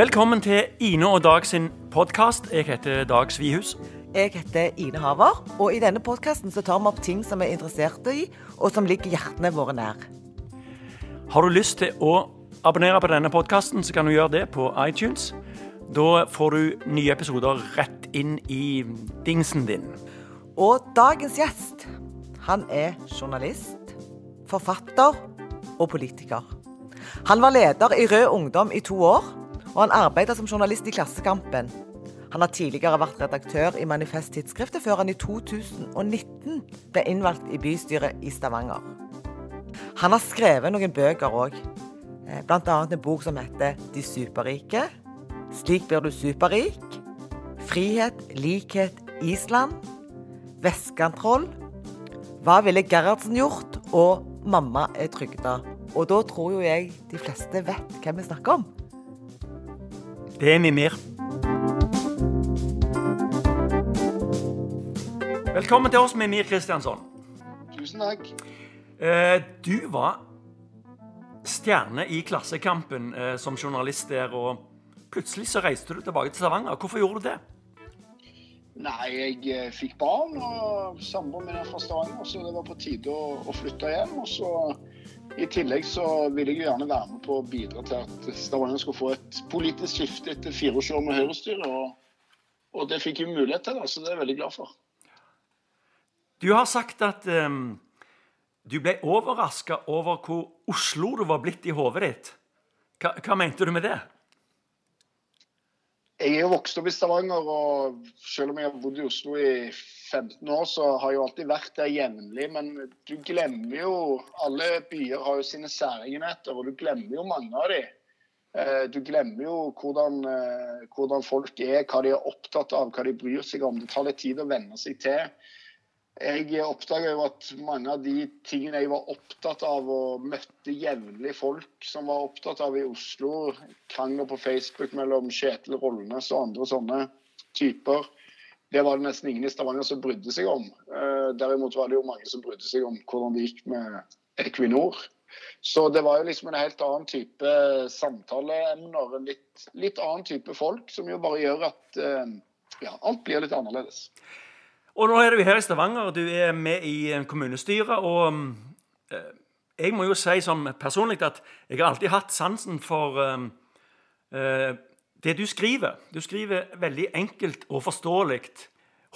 Velkommen til Ine og Dag sin podkast. Jeg heter Dag Svihus. Jeg heter Ine Haver, og i denne podkasten tar vi opp ting som vi er interesserte i, og som ligger hjertene våre nær. Har du lyst til å abonnere på denne podkasten, så kan du gjøre det på iTunes. Da får du nye episoder rett inn i dingsen din. Og dagens gjest, han er journalist, forfatter og politiker. Han var leder i Rød Ungdom i to år, og han arbeidet som journalist i Klassekampen. Han har tidligere vært redaktør i Manifest Tidsskriftet, før han i 2019 ble innvalgt i bystyret i Stavanger. Han har skrevet noen bøker òg, bl.a. en bok som heter De superrike. Slik blir du superrik. Frihet, likhet, Island. Vestkantroll. Hva ville Gerhardsen gjort? Og Mamma er trygda. Og da tror jo jeg de fleste vet hvem vi snakker om. Det er Mimir. Velkommen til oss, Mimir Kristiansson. Tusen takk. Eh, Du var stjerne i Klassekampen eh, som journalist der, og plutselig så reiste du tilbake til Stavanger. Hvorfor gjorde du det? Nei, jeg eh, fikk barn og samboeren min er fra Stavanger, så det var på tide å, å flytte hjem. Og så i tillegg så vil jeg jo gjerne være med på å bidra til at Stavanger skulle få et politisk skifte etter 24 år med Høyre-styre. Og, og, det fikk jeg mulighet til, da, så det er jeg veldig glad for. Du har sagt at um, du ble overraska over hvor Oslo du var blitt i hodet ditt. Hva, hva mente du med det? Jeg er jo vokst opp i Stavanger, og selv om jeg har bodd i Oslo i 15 år, så har jeg jo alltid vært der jevnlig. Men du glemmer jo Alle byer har jo sine særegenheter, og du glemmer jo mange av dem. Du glemmer jo hvordan, hvordan folk er, hva de er opptatt av, hva de bryr seg om. Det tar litt tid å venne seg til. Jeg oppdaga jo at mange av de tingene jeg var opptatt av, og møtte jevnlig folk som var opptatt av i Oslo, krangler på Facebook mellom Kjetil Rollnes og andre sånne typer, det var det nesten ingen i Stavanger som brydde seg om. Derimot var det jo mange som brydde seg om hvordan det gikk med Equinor. Så det var jo liksom en helt annen type samtaleemner, en litt, litt annen type folk, som jo bare gjør at ja, alt blir litt annerledes. Og nå er du her i Stavanger, du er med i kommunestyret. Og eh, jeg må jo si som personlig at jeg har alltid hatt sansen for eh, det du skriver. Du skriver veldig enkelt og forståelig.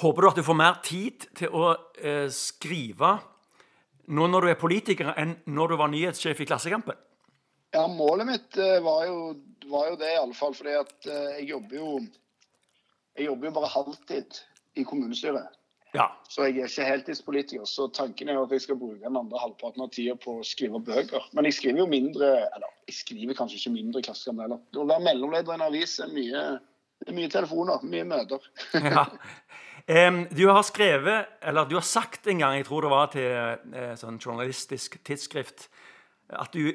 Håper du at du får mer tid til å eh, skrive nå når du er politiker, enn når du var nyhetssjef i Klassekampen? Ja, målet mitt var jo, var jo det, i alle fall. Fordi jeg jobber jo Jeg jobber jo bare halvtid i kommunestyret. Ja. Så jeg er ikke heltidspolitiker. Så tanken er at jeg skal bruke den andre halvparten av tida på å skrive bøker. Men jeg skriver jo mindre Eller jeg skriver kanskje ikke mindre i Klassekampen heller. Å være mellomleder i en avis er mye, mye telefoner, mye møter. ja. Um, du har skrevet, eller du har sagt en gang, jeg tror det var til uh, sånn journalistisk tidsskrift, at du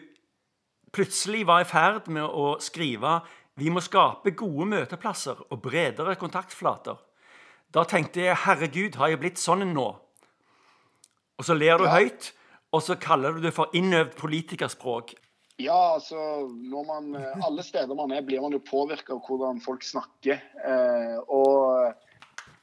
plutselig var i ferd med å skrive vi må skape gode møteplasser og bredere kontaktflater. Da tenkte jeg herregud, har jeg blitt sånn nå? Og så ler du ja. høyt, og så kaller du det for innøvd politikerspråk. Ja, altså når man, Alle steder man er, blir man jo påvirka av hvordan folk snakker. Eh, og,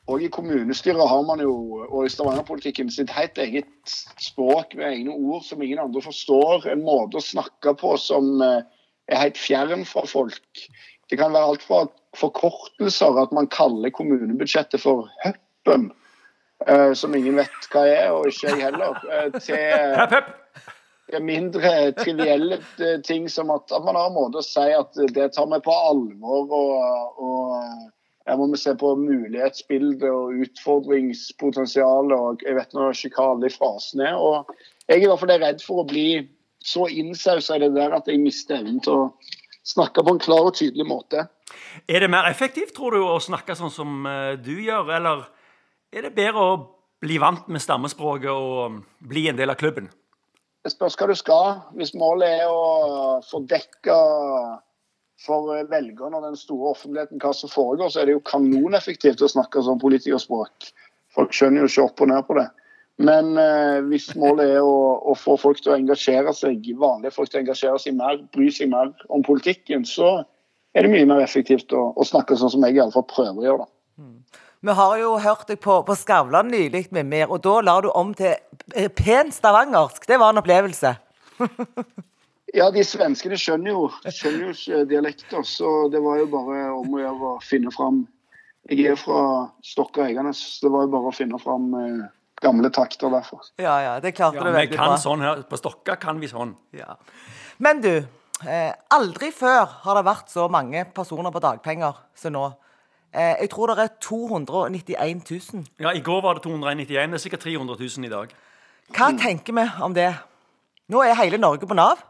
og, i kommunestyret har man jo, og i Stavanger-politikken, sitt helt eget språk med egne ord som ingen andre forstår. En måte å snakke på som er helt fjern fra folk. Det kan være alt fra forkortelser, at man kaller kommunebudsjettet for Høppen, eh, som ingen vet hva er, og ikke jeg heller, eh, til mindre trivielle eh, ting som at, at, man har en måte å si at det tar vi på alvor. og, og her må vi se på mulighetsbildet og utfordringspotensialet og jeg vet nå ikke hva alle frasene er. og Jeg er i hvert fall redd for å bli så innsausa i det der at jeg mister evnen til å snakke på en klar og tydelig måte. Er det mer effektivt, tror du, å snakke sånn som du gjør, eller er det bedre å bli vant med stammespråket og bli en del av klubben? Det spørs hva du skal. Hvis målet er å få dekka for velgerne og den store offentligheten hva som foregår, så er det jo kanoneffektivt å snakke sånn politikerspråk. Folk skjønner jo ikke opp og ned på det. Men eh, hvis målet er å, å, få folk til å engasjere seg, vanlige folk til å engasjere seg mer, bry seg mer om politikken, så er det mye mer effektivt å, å snakke sånn som jeg i alle fall prøver å gjøre. da. Vi har jo hørt deg på, på Skavlan nylig, Mimir, og da la du om til pen stavangersk. Det var en opplevelse. Ja, de svenskene skjønner jo, skjønner jo dialekter, så det var jo bare om å gjøre å finne fram Jeg er fra Stokka Eiganes, så det var jo bare å finne fram eh, gamle takter derfor. Ja, ja, det klarte Ja, du vi kan sånn her. På Stokka kan vi sånn. Ja. Men du, eh, aldri før har det vært så mange personer på dagpenger som nå. Eh, jeg tror det er 291 000. Ja, I går var det 291. Det er sikkert 300 000 i dag. Hva tenker vi om det? Nå er hele Norge på Nav.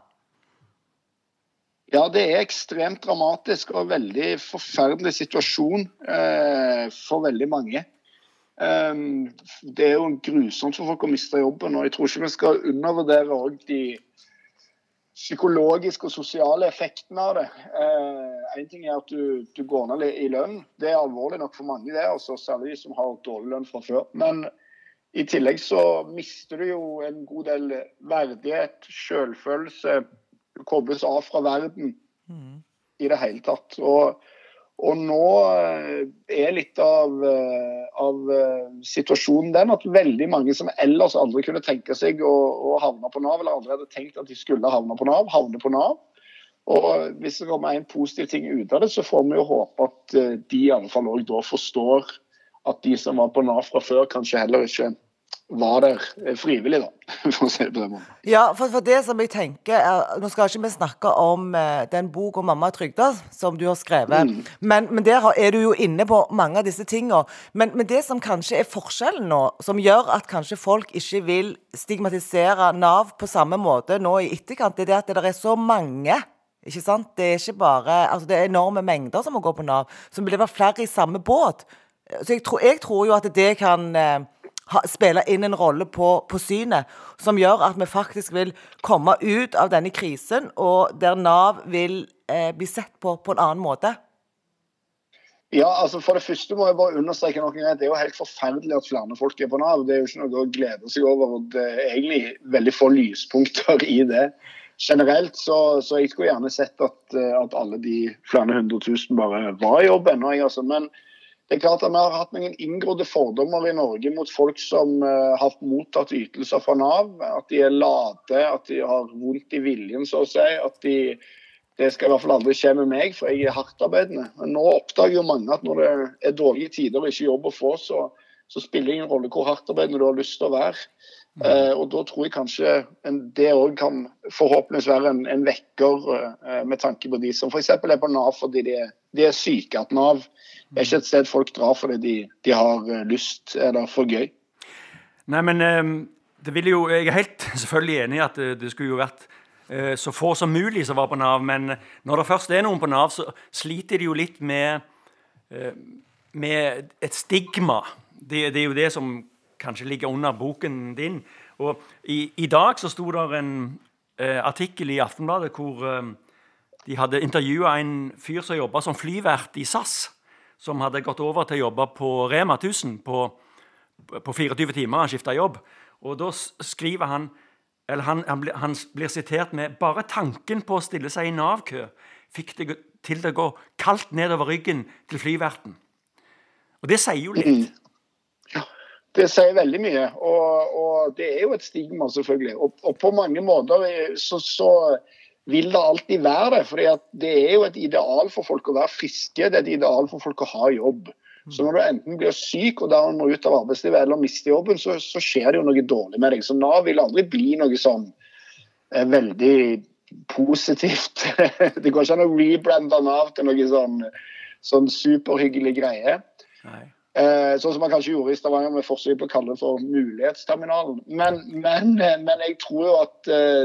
Ja, det er ekstremt dramatisk og veldig forferdelig situasjon eh, for veldig mange. Um, det er jo grusomt for folk å miste jobben, og jeg tror ikke vi skal undervurdere de psykologiske og sosiale effektene av det. Eh, en ting er at du, du går ned i lønn. Det er alvorlig nok for mange, det, Også, særlig de som har dårlig lønn fra før. Men i tillegg så mister du jo en god del verdighet, selvfølelse. Du kobles av fra verden i det hele tatt. Og, og nå eh, er litt av, eh, av eh, situasjonen den at veldig mange som ellers aldri kunne tenke seg å, å havne på Nav, eller aldri hadde tenkt at de skulle havne på Nav, havner på Nav. Og hvis det kommer en positiv ting ut av det, så får vi jo håpe at de i alle fall også da forstår at de som var på Nav fra før, kanskje heller ikke var der eh, frivillig, da, for å si det på den måten. Ja, for, for det som jeg tenker er, Nå skal ikke vi snakke om eh, den boka 'Mamma trygda' som du har skrevet, men, men der har- er du jo inne på mange av disse tingene. Men, men det som kanskje er forskjellen nå, som gjør at kanskje folk ikke vil stigmatisere Nav på samme måte nå i etterkant, det er at det er så mange. Ikke sant? Det er ikke bare, altså det er enorme mengder som må gå på Nav. Det være flere i samme båt. Så jeg tror, jeg tror jo at det kan eh, spille inn en rolle på, på synet, som gjør at vi faktisk vil komme ut av denne krisen, og der Nav vil eh, bli sett på på en annen måte. Ja, altså For det første må jeg bare understreke noe. Det er jo helt forferdelig at flere folk er på Nav. Det er jo ikke noe å glede seg over. og Det er egentlig veldig få lyspunkter i det. Generelt så, så jeg skulle gjerne sett at, at alle de flere hundre tusen bare var i jobb ennå. Altså. Men det er klart at vi har hatt noen inngrodde fordommer i Norge mot folk som eh, har mottatt ytelser fra Nav. At de er late, at de har vondt i viljen, så å si. At de det skal i hvert fall aldri skje med meg, for jeg er hardtarbeidende. Men nå oppdager jo mange at når det er dårlige tider og ikke jobb å få, så, så spiller det ingen rolle hvor hardtarbeidende du har lyst til å være. Eh, og da tror jeg kanskje en, det òg kan forhåpentligvis være en, en vekker eh, med tanke på de som f.eks. er på Nav fordi de de er syke. At Nav er ikke et sted folk drar fordi de, de har eh, lyst eller for gøy. Nei, men eh, det ville jo, Jeg er helt selvfølgelig enig i at det, det skulle jo vært eh, så få som mulig som var på Nav. Men når det først er noen på Nav, så sliter de jo litt med, eh, med et stigma. Det, det er jo det som kanskje ligger under boken din. Og i, i dag så sto det en eh, artikkel i Aftenbladet hvor eh, de hadde intervjua en fyr som jobba som flyvert i SAS. Som hadde gått over til å jobbe på Rema 1000 på, på 24 timer. Han skifta jobb. Og da skriver han eller han, han, blir, han blir sitert med bare tanken på å stille seg i Nav-kø fikk det til det å gå kaldt nedover ryggen til flyverten. Og det sier jo litt. Det sier veldig mye, og, og det er jo et stigma, selvfølgelig. Og, og på mange måter eh, så, så vil det alltid være det. For det er jo et ideal for folk å være friske, det er et ideal for folk å ha jobb. Så når du enten blir syk og dermed må ut av arbeidslivet eller mister jobben, så, så skjer det jo noe dårlig med deg. Så Nav vil aldri bli noe sånn eh, veldig positivt. det går ikke an å rebrande Nav til noe sånn, sånn superhyggelig greie. Nei. Eh, sånn som man kanskje gjorde i Stavanger med forsøk på å kalle det for Mulighetsterminalen. Men, men, eh, men jeg tror jo at eh,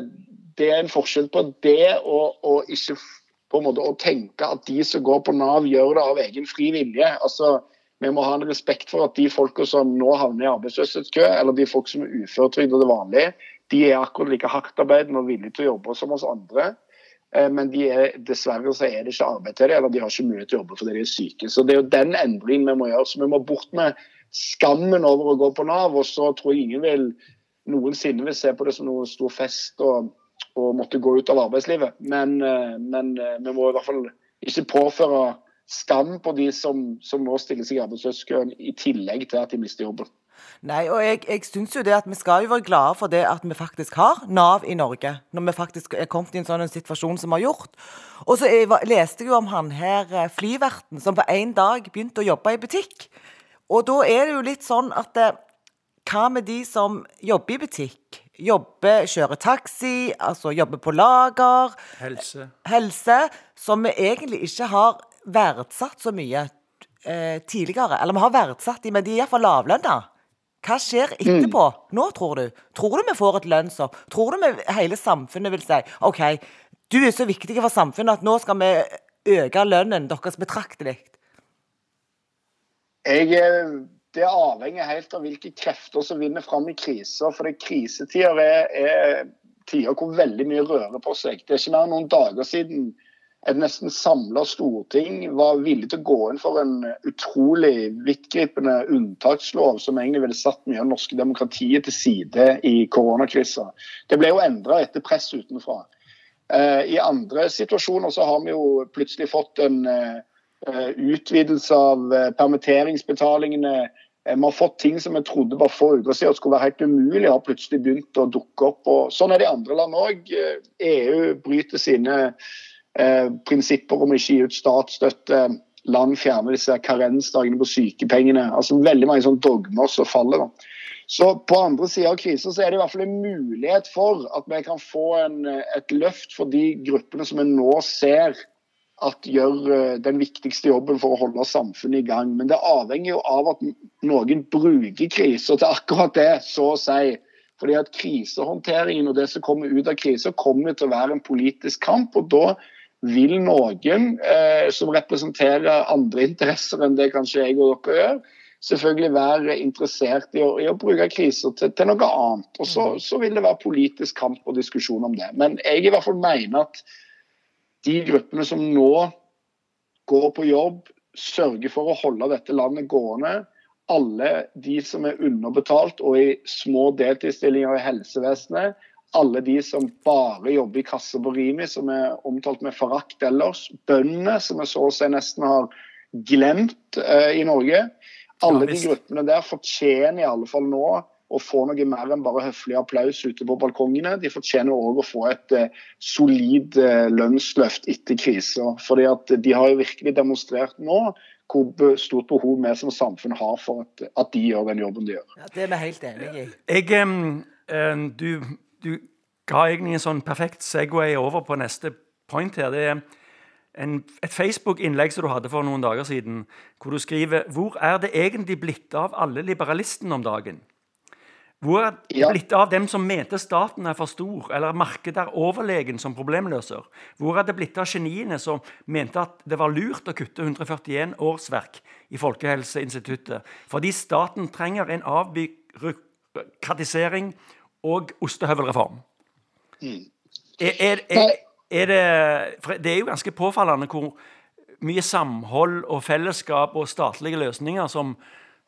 det er en forskjell på det og, og ikke på en måte å tenke at de som går på Nav, gjør det av egen fri vilje. Altså, vi må ha en respekt for at de folka som nå havner i arbeidsløshetskø, eller de folk som er uføretrygda til vanlig, de er akkurat like hardtarbeidende og villige til å jobbe som oss andre. Eh, Men er, dessverre så er det ikke arbeid til dem, eller de har ikke mulighet til å jobbe fordi de er syke. Så Det er jo den endringen vi må gjøre. Så Vi må bort med skammen over å gå på Nav. Og så tror jeg ingen vil noensinne vil se på det som noen stor fest og, og måtte gå ut av arbeidslivet. Men, eh, men eh, vi må i hvert fall ikke påføre skam på de som, som nå stiller seg i arbeidsløshetskøen, i tillegg til at de mister jobben. Nei, og jeg, jeg syns jo det at vi skal jo være glade for det at vi faktisk har Nav i Norge. Når vi faktisk er kommet i en sånn situasjon som vi har gjort. Og så jeg, leste jeg jo om han her eh, flyverten som på én dag begynte å jobbe i butikk. Og da er det jo litt sånn at eh, hva med de som jobber i butikk? Jobber, kjører taxi, altså jobber på lager. Helse. Helse. Som vi egentlig ikke har verdsatt så mye eh, tidligere. Eller vi har verdsatt de, men de er iallfall lavlønna. Hva skjer etterpå nå, tror du? Tror du vi får et lønnsopp? Tror du vi, hele samfunnet vil si OK, du er så viktig for samfunnet at nå skal vi øke lønnen deres betraktelig? Jeg, eh, det avhenger helt av hvilke krefter som vinner fram i kriser. For krisetider er, er tider hvor veldig mye rører på seg. Det er ikke mer enn noen dager siden et nesten samla storting var villig til å gå inn for en utrolig vidtgripende unntakslov som egentlig ville satt mye av det norske demokratiet til side i koronakrisa. Det ble jo endra etter press utenfra. Eh, I andre situasjoner så har vi jo plutselig fått en eh, utvidelse av eh, permitteringsbetalingene. Vi har fått ting som vi trodde bare få uker siden skulle være helt umulig, har plutselig begynt å dukke opp. Og sånn er det i andre land òg. EU e bryter sine eh, prinsipper om å ikke gi ut statsstøtte, land fjerner disse karensdagene på sykepengene. altså Veldig mange sånne dogmer som faller. da. Så På andre sida av krisen så er det i hvert fall en mulighet for at vi kan få en, et løft for de gruppene som vi nå ser at gjør eh, den viktigste jobben for å holde samfunnet i gang. Men det avhenger jo av at noen bruker kriser til akkurat det, så å si. Fordi at Krisehåndteringen og det som kommer ut av krisen kommer til å være en politisk kamp. og da vil noen eh, som representerer andre interesser enn det kanskje jeg og dere gjør, selvfølgelig være interessert i å, i å bruke kriser til, til, noe annet. Og så, mm. så, vil det være politisk kamp og diskusjon om det. Men jeg i hvert fall mener at de gruppene som nå går på jobb, sørger for å holde dette landet gående, alle de som er underbetalt og i små deltidsstillinger i helsevesenet, alle de som bare jobber i kasse på Rimi, som er omtalt med forakt ellers. Bøndene, som vi så å si nesten har glemt uh, i Norge. Alle de gruppene der fortjener i alle fall nå å få noe mer enn bare høflig applaus ute på balkongene. De fortjener òg å få et uh, solid uh, lønnsløft etter krisa. Fordi at de har jo virkelig demonstrert nå hvor stort behov vi som samfunn har for at, at de gjør den jobben de gjør. Ja, Det er vi helt enig i. Jeg, um, du du ga egentlig en sånn perfekt Segway over på neste point her. Det er en, et Facebook-innlegg som du hadde for noen dager siden, hvor du skriver Hvor er det egentlig blitt av alle liberalistene om dagen? Hvor er det ja. blitt av dem som mente staten er for stor, eller markedet er overlegen som problemløser? Hvor er det blitt av geniene som mente at det var lurt å kutte 141 årsverk i Folkehelseinstituttet, fordi staten trenger en avbyråkratisering og ostehøvelreform. Mm. Er, er, er, er, det Det er jo ganske påfallende hvor mye samhold og fellesskap og statlige løsninger som,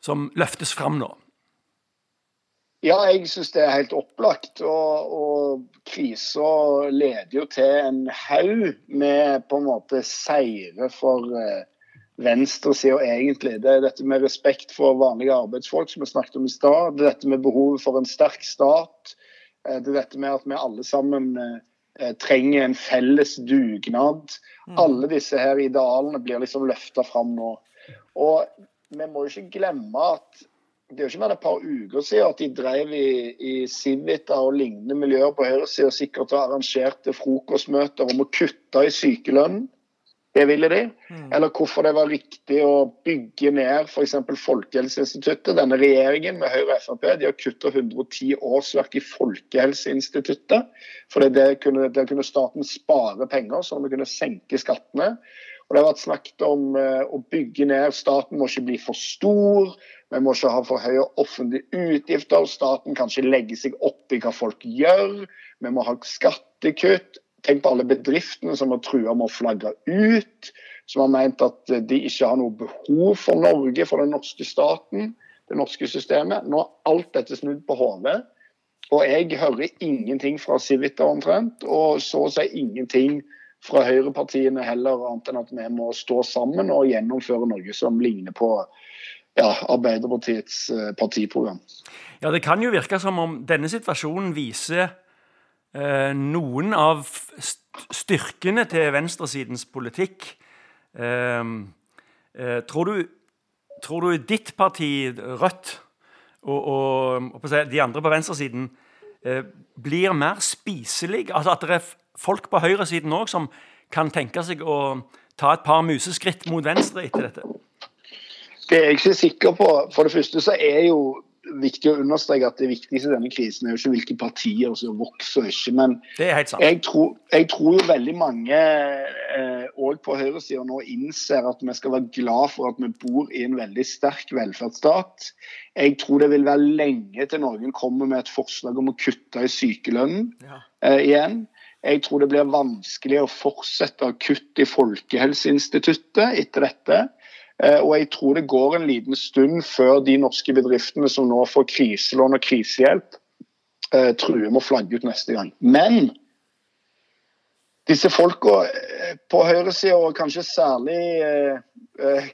som løftes fram nå. Ja, jeg syns det er helt opplagt. Og, og krisa leder jo til en haug med på en måte seire for eh, venstresida egentlig. Det er dette med respekt for vanlige arbeidsfolk, som vi snakket om i stad. Det er dette med behovet for en sterk stat. Eh, det er dette med at vi alle sammen eh, trenger en felles dugnad. Mm. Alle disse her idealene blir liksom løfta fram nå. Og vi må jo ikke glemme at det er jo ikke mer enn et par uker siden at de drev i, i Civita og lignende miljøer på høyresida sikkert og arrangerte frokostmøter om å kutte i sykelønnen. Det ville de. Mm. Eller hvorfor det var riktig å bygge ned f.eks. Folkehelseinstituttet. Denne regjeringen med Høyre og Frp de har kutta 110 årsverk i Folkehelseinstituttet. For det kunne, der kunne staten spare penger, sånn at vi kunne senke skattene. Og Det har vært snakket om uh, å bygge ned. Staten må ikke bli for stor. Vi må ikke ha for høye offentlige utgifter. Staten kan ikke legge seg opp i hva folk gjør. Vi må ha skattekutt. Tenk på alle bedriftene som har trua med å flagge ut, som har meint at de ikke har noe behov for Norge, for den norske staten, det norske systemet. Nå er alt dette snudd på hodet. Og jeg hører ingenting fra Civita omtrent, og så å si ingenting fra høyrepartiene heller, annet enn at vi må stå sammen og gjennomføre noe som ligner på ja, Arbeiderpartiets eh, partiprogram. Ja, Det kan jo virke som om denne situasjonen viser eh, noen av styrkene til venstresidens politikk. Eh, eh, tror, du, tror, du, ditt parti, Rødt, og, og, og de andre på venstresiden eh, blir mer spiselig? Altså At det er folk på høyresiden òg som kan tenke seg å ta et par museskritt mot venstre etter dette? Det er jeg ikke sikker på. For det første så er jo viktig å understreke at det viktigste i denne krisen er jo ikke hvilke partier som vokser og ikke. Men jeg tror, jeg tror, jo veldig mange òg eh, på høyresida nå innser at vi skal være glad for at vi bor i en veldig sterk velferdsstat. Jeg tror det vil være lenge til noen kommer med et forslag om å kutte i sykelønnen ja. eh, igjen. Jeg tror det blir vanskelig å fortsette å kutte i Folkehelseinstituttet etter dette. Eh, og jeg tror det går en liten stund før de norske bedriftene som nå får kriselån og krisehjelp, eh, truer med å flagge ut neste gang. Men disse folka eh, på høyresida, og kanskje særlig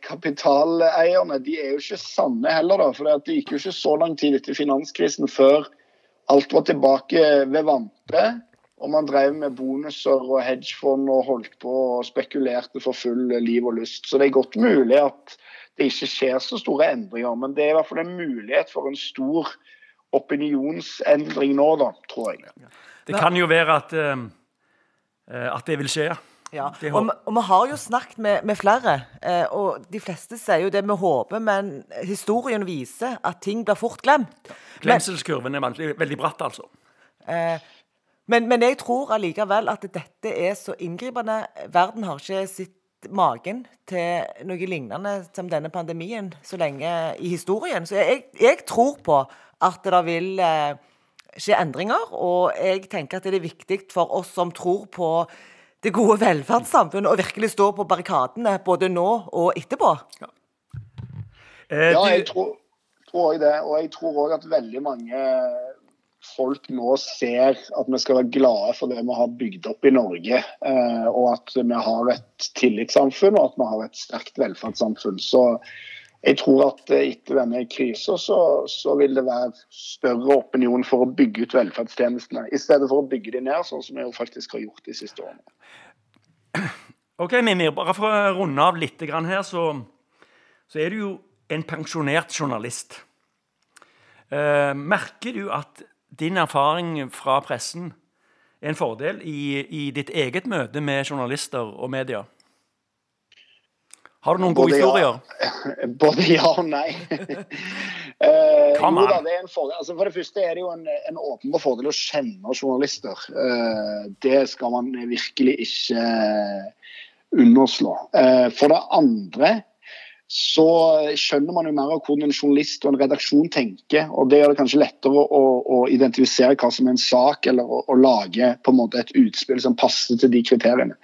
kapitaleierne, de er jo ikke sanne heller. da, for Det gikk jo ikke så lang tid etter finanskrisen før alt var tilbake ved vante. Og man drev med bonuser og hedgefond og holdt på og spekulerte for full liv og lyst. Så det er godt mulig at det ikke skjer så store endringer, men det er i hvert fall en mulighet for en stor opinionsendring nå, da, tror jeg. Det kan jo være at, uh, at det vil skje. Ja, og, og, vi har jo snakket med, med flere, eh, og de fleste sier jo det vi håper, men historien viser at ting blir fort glemt. Glemselskurven er veldig bratt, altså. Eh, men, men, jeg tror allikevel at dette er så inngripende. Verden har ikke sett magen til noe lignende som denne pandemien så lenge i historien. Så jeg, jeg tror på at det vil eh, skje endringer, og jeg tenker at det er viktig for oss som tror på det gode velferdssamfunnet, å virkelig stå på barrikadene både nå og etterpå. Ja, eh, ja jeg tror, tror jeg det. Og jeg tror òg at veldig mange folk nå ser at vi skal være glade for det vi har bygd opp i Norge. Eh, og at vi har et tillitssamfunn og at vi har et sterkt velferdssamfunn. Så jeg tror at etter denne krisa så, så, vil det være større opinion for å bygge ut velferdstjenestene, i stedet for å bygge de ned, sånn som vi jo faktisk har gjort de siste årene. Ok, Mimir, bare for å runde av litt her, så, så er du jo en pensjonert journalist. Eh, merker du at din erfaring fra pressen er en fordel i, i ditt eget møte med journalister og media? Har du noen gode historier? Ja. Både ja og nei. uh, jo da, det er en fordel. Altså, for det første er det jo en, en åpenbar fordel å kjenne journalister. Uh, det skal man virkelig ikke underslå. Uh, for det andre så skjønner man jo mer av hvordan en journalist og en redaksjon tenker. og Det gjør det kanskje lettere å, å identifisere hva som er en sak, eller å, å, lage på en måte et utspill som passer til de kriteriene.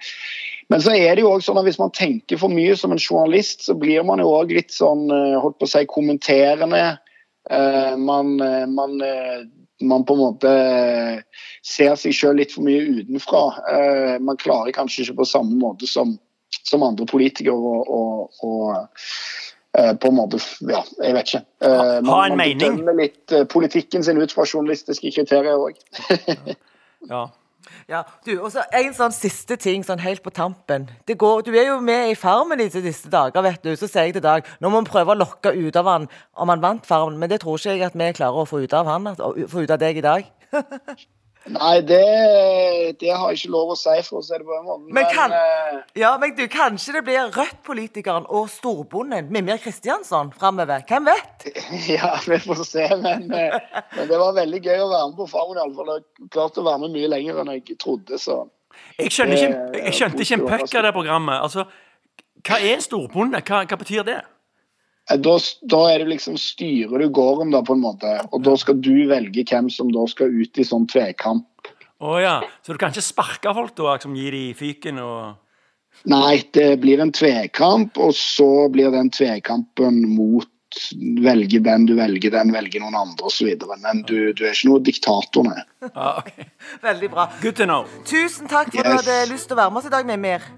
Men så er det jo også sånn at hvis man tenker for mye som en journalist, så blir man jo òg litt sånn eh, holdt på å si, kommenterende. Eh, man, eh, man, man på en måte ser seg sjøl litt for mye utenfra. Man klarer kanskje ikke på samme måte som som andre politikere og, og, og eh, på en måte Ja, jeg vet ikke. Eh, man, ha en man mening? Man litt eh, politikken sin ut fra journalistiske kriterier òg. ja. Ja, du, og så En sånn siste ting sånn helt på tampen. Går, du er jo med i Farmen disse, disse dager. vet du, Så sier jeg til Dag nå må vi prøve å lokke ut av han om han vant Farmen. Men det tror ikke jeg at vi klarer å få ut av han, få ut av deg i dag. Nei, det, det, har jeg ikke lov å si, for å si det på den måten. Men, kan, men, uh, ja, men du, kanskje det blir Rødt-politikeren og storbonden Mimir Kristiansson framover? Hvem vet? Ja, vi får se. Men, uh, men, det var veldig gøy å være med på Farmen. Iallfall. Jeg klarte å være med mye lenger enn jeg trodde. så... Jeg, skjønner ikke, jeg skjønte ikke en puck av det programmet. Altså, hva er storbonde? Hva, hva betyr det? Eh, da, da, er det liksom styrer du gården, da, på en måte. Og da skal du velge hvem som da skal ut i sånn tvekamp. Å oh, ja. Så du kan ikke sparke folk, da? Liksom gi de fyken og Nei, det blir en tvekamp, og så blir den tvekampen mot velge den, du velger den, velger noen andre osv. Men du, du er ikke noe diktator, nei. Ja, ok. Veldig bra. Good to know. Tusen takk for at du hadde lyst til å være med oss i dag, Mimir.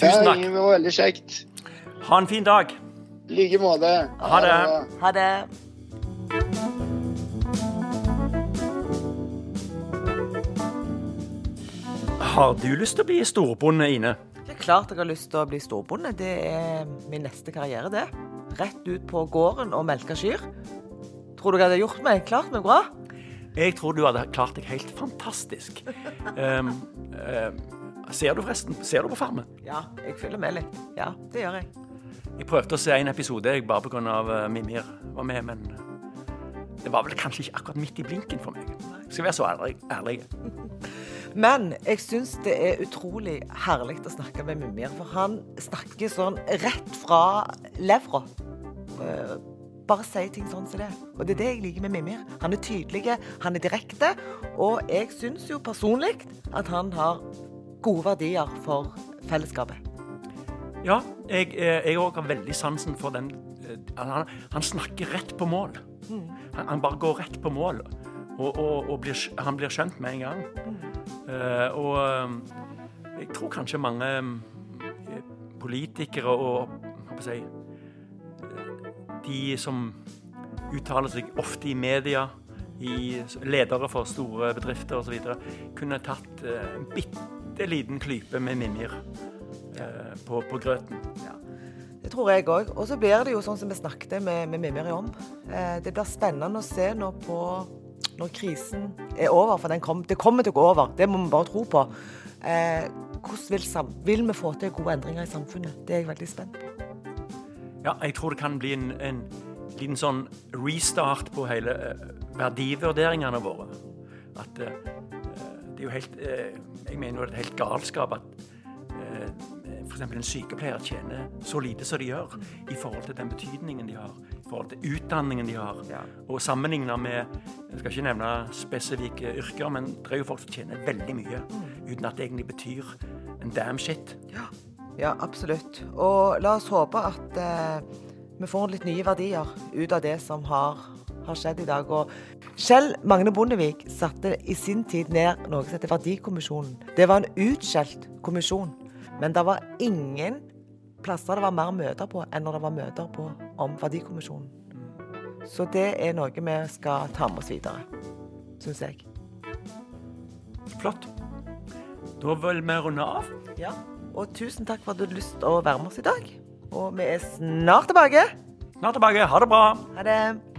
Tusen takk. Det var veldig kjekt. Ha en fin dag. I like måte. Ha det. Ha det. Har du lyst til å bli storbonde, Ine? Det er klart jeg har lyst til å bli storbonde. Det er min neste karriere, det. Rett ut på gården og melke kyr. Tror du jeg hadde gjort meg klart meg bra? Jeg tror du hadde klart deg helt fantastisk. Um, um, ser du forresten Ser du på Farmen? Ja, jeg følger med litt. Ja, det gjør jeg. Jeg prøvde å se en episode jeg bare pga. Uh, Mimir var med, men det var vel kanskje ikke akkurat midt i blinken for meg. Skal være så ærlig. ærlig. Men jeg syns det er utrolig herlig å snakke med Mimir, for han snakker sånn rett fra levra. Eh, Bare si ting sånn som det. Og det er det jeg liker med Mimir. Han er tydelig, han er direkte, og jeg syns jo personlig at han har gode verdier for fellesskapet. Ja, jeg eh, jeg har veldig sansen for den eh, Han, han snakker rett på mål. Han, han bare går rett på mål, og, og, og blir, han blir skjønt med en gang. Eh, og eh, jeg tror kanskje mange politikere og si, de som uttaler seg ofte i media, i ledere for store bedrifter osv., kunne tatt en bitte liten klype med Mimir eh, på, på grøten. Det tror jeg òg. Og så blir det jo sånn som vi snakket med, med Mimiri om. Eh, det blir spennende å se nå på når krisen er over, for den kom, det kommer til å gå over. Det må vi bare tro på. Eh, hvordan vil, sam, vil vi få til gode endringer i samfunnet? Det er jeg veldig spent på. Ja, jeg tror det kan bli en, en liten sånn restart på hele eh, verdivurderingene våre. At eh, det er jo helt eh, Jeg mener jo det er helt galskap at eh, f.eks. en sykepleier tjener så lite som de gjør i forhold til den betydningen de har, i forhold til utdanningen de har. Ja. Og sammenligna med Jeg skal ikke nevne spesifikke yrker, men det er jo folk som tjener veldig mye uten at det egentlig betyr en damn shit. Ja, absolutt. Og la oss håpe at eh, vi får litt nye verdier ut av det som har, har skjedd i dag. Og Kjell Magne Bondevik satte i sin tid ned noe som heter Verdikommisjonen. Det var en utskjelt kommisjon. Men det var ingen plasser det var mer møter på enn når det var møter på om Verdikommisjonen. Så det er noe vi skal ta med oss videre, syns jeg. Flott. Da vil vi runde av. Ja. Og tusen takk for at du hadde lyst til å være med oss i dag. Og vi er snart tilbake. Snart tilbake. Ha det bra. Ha det.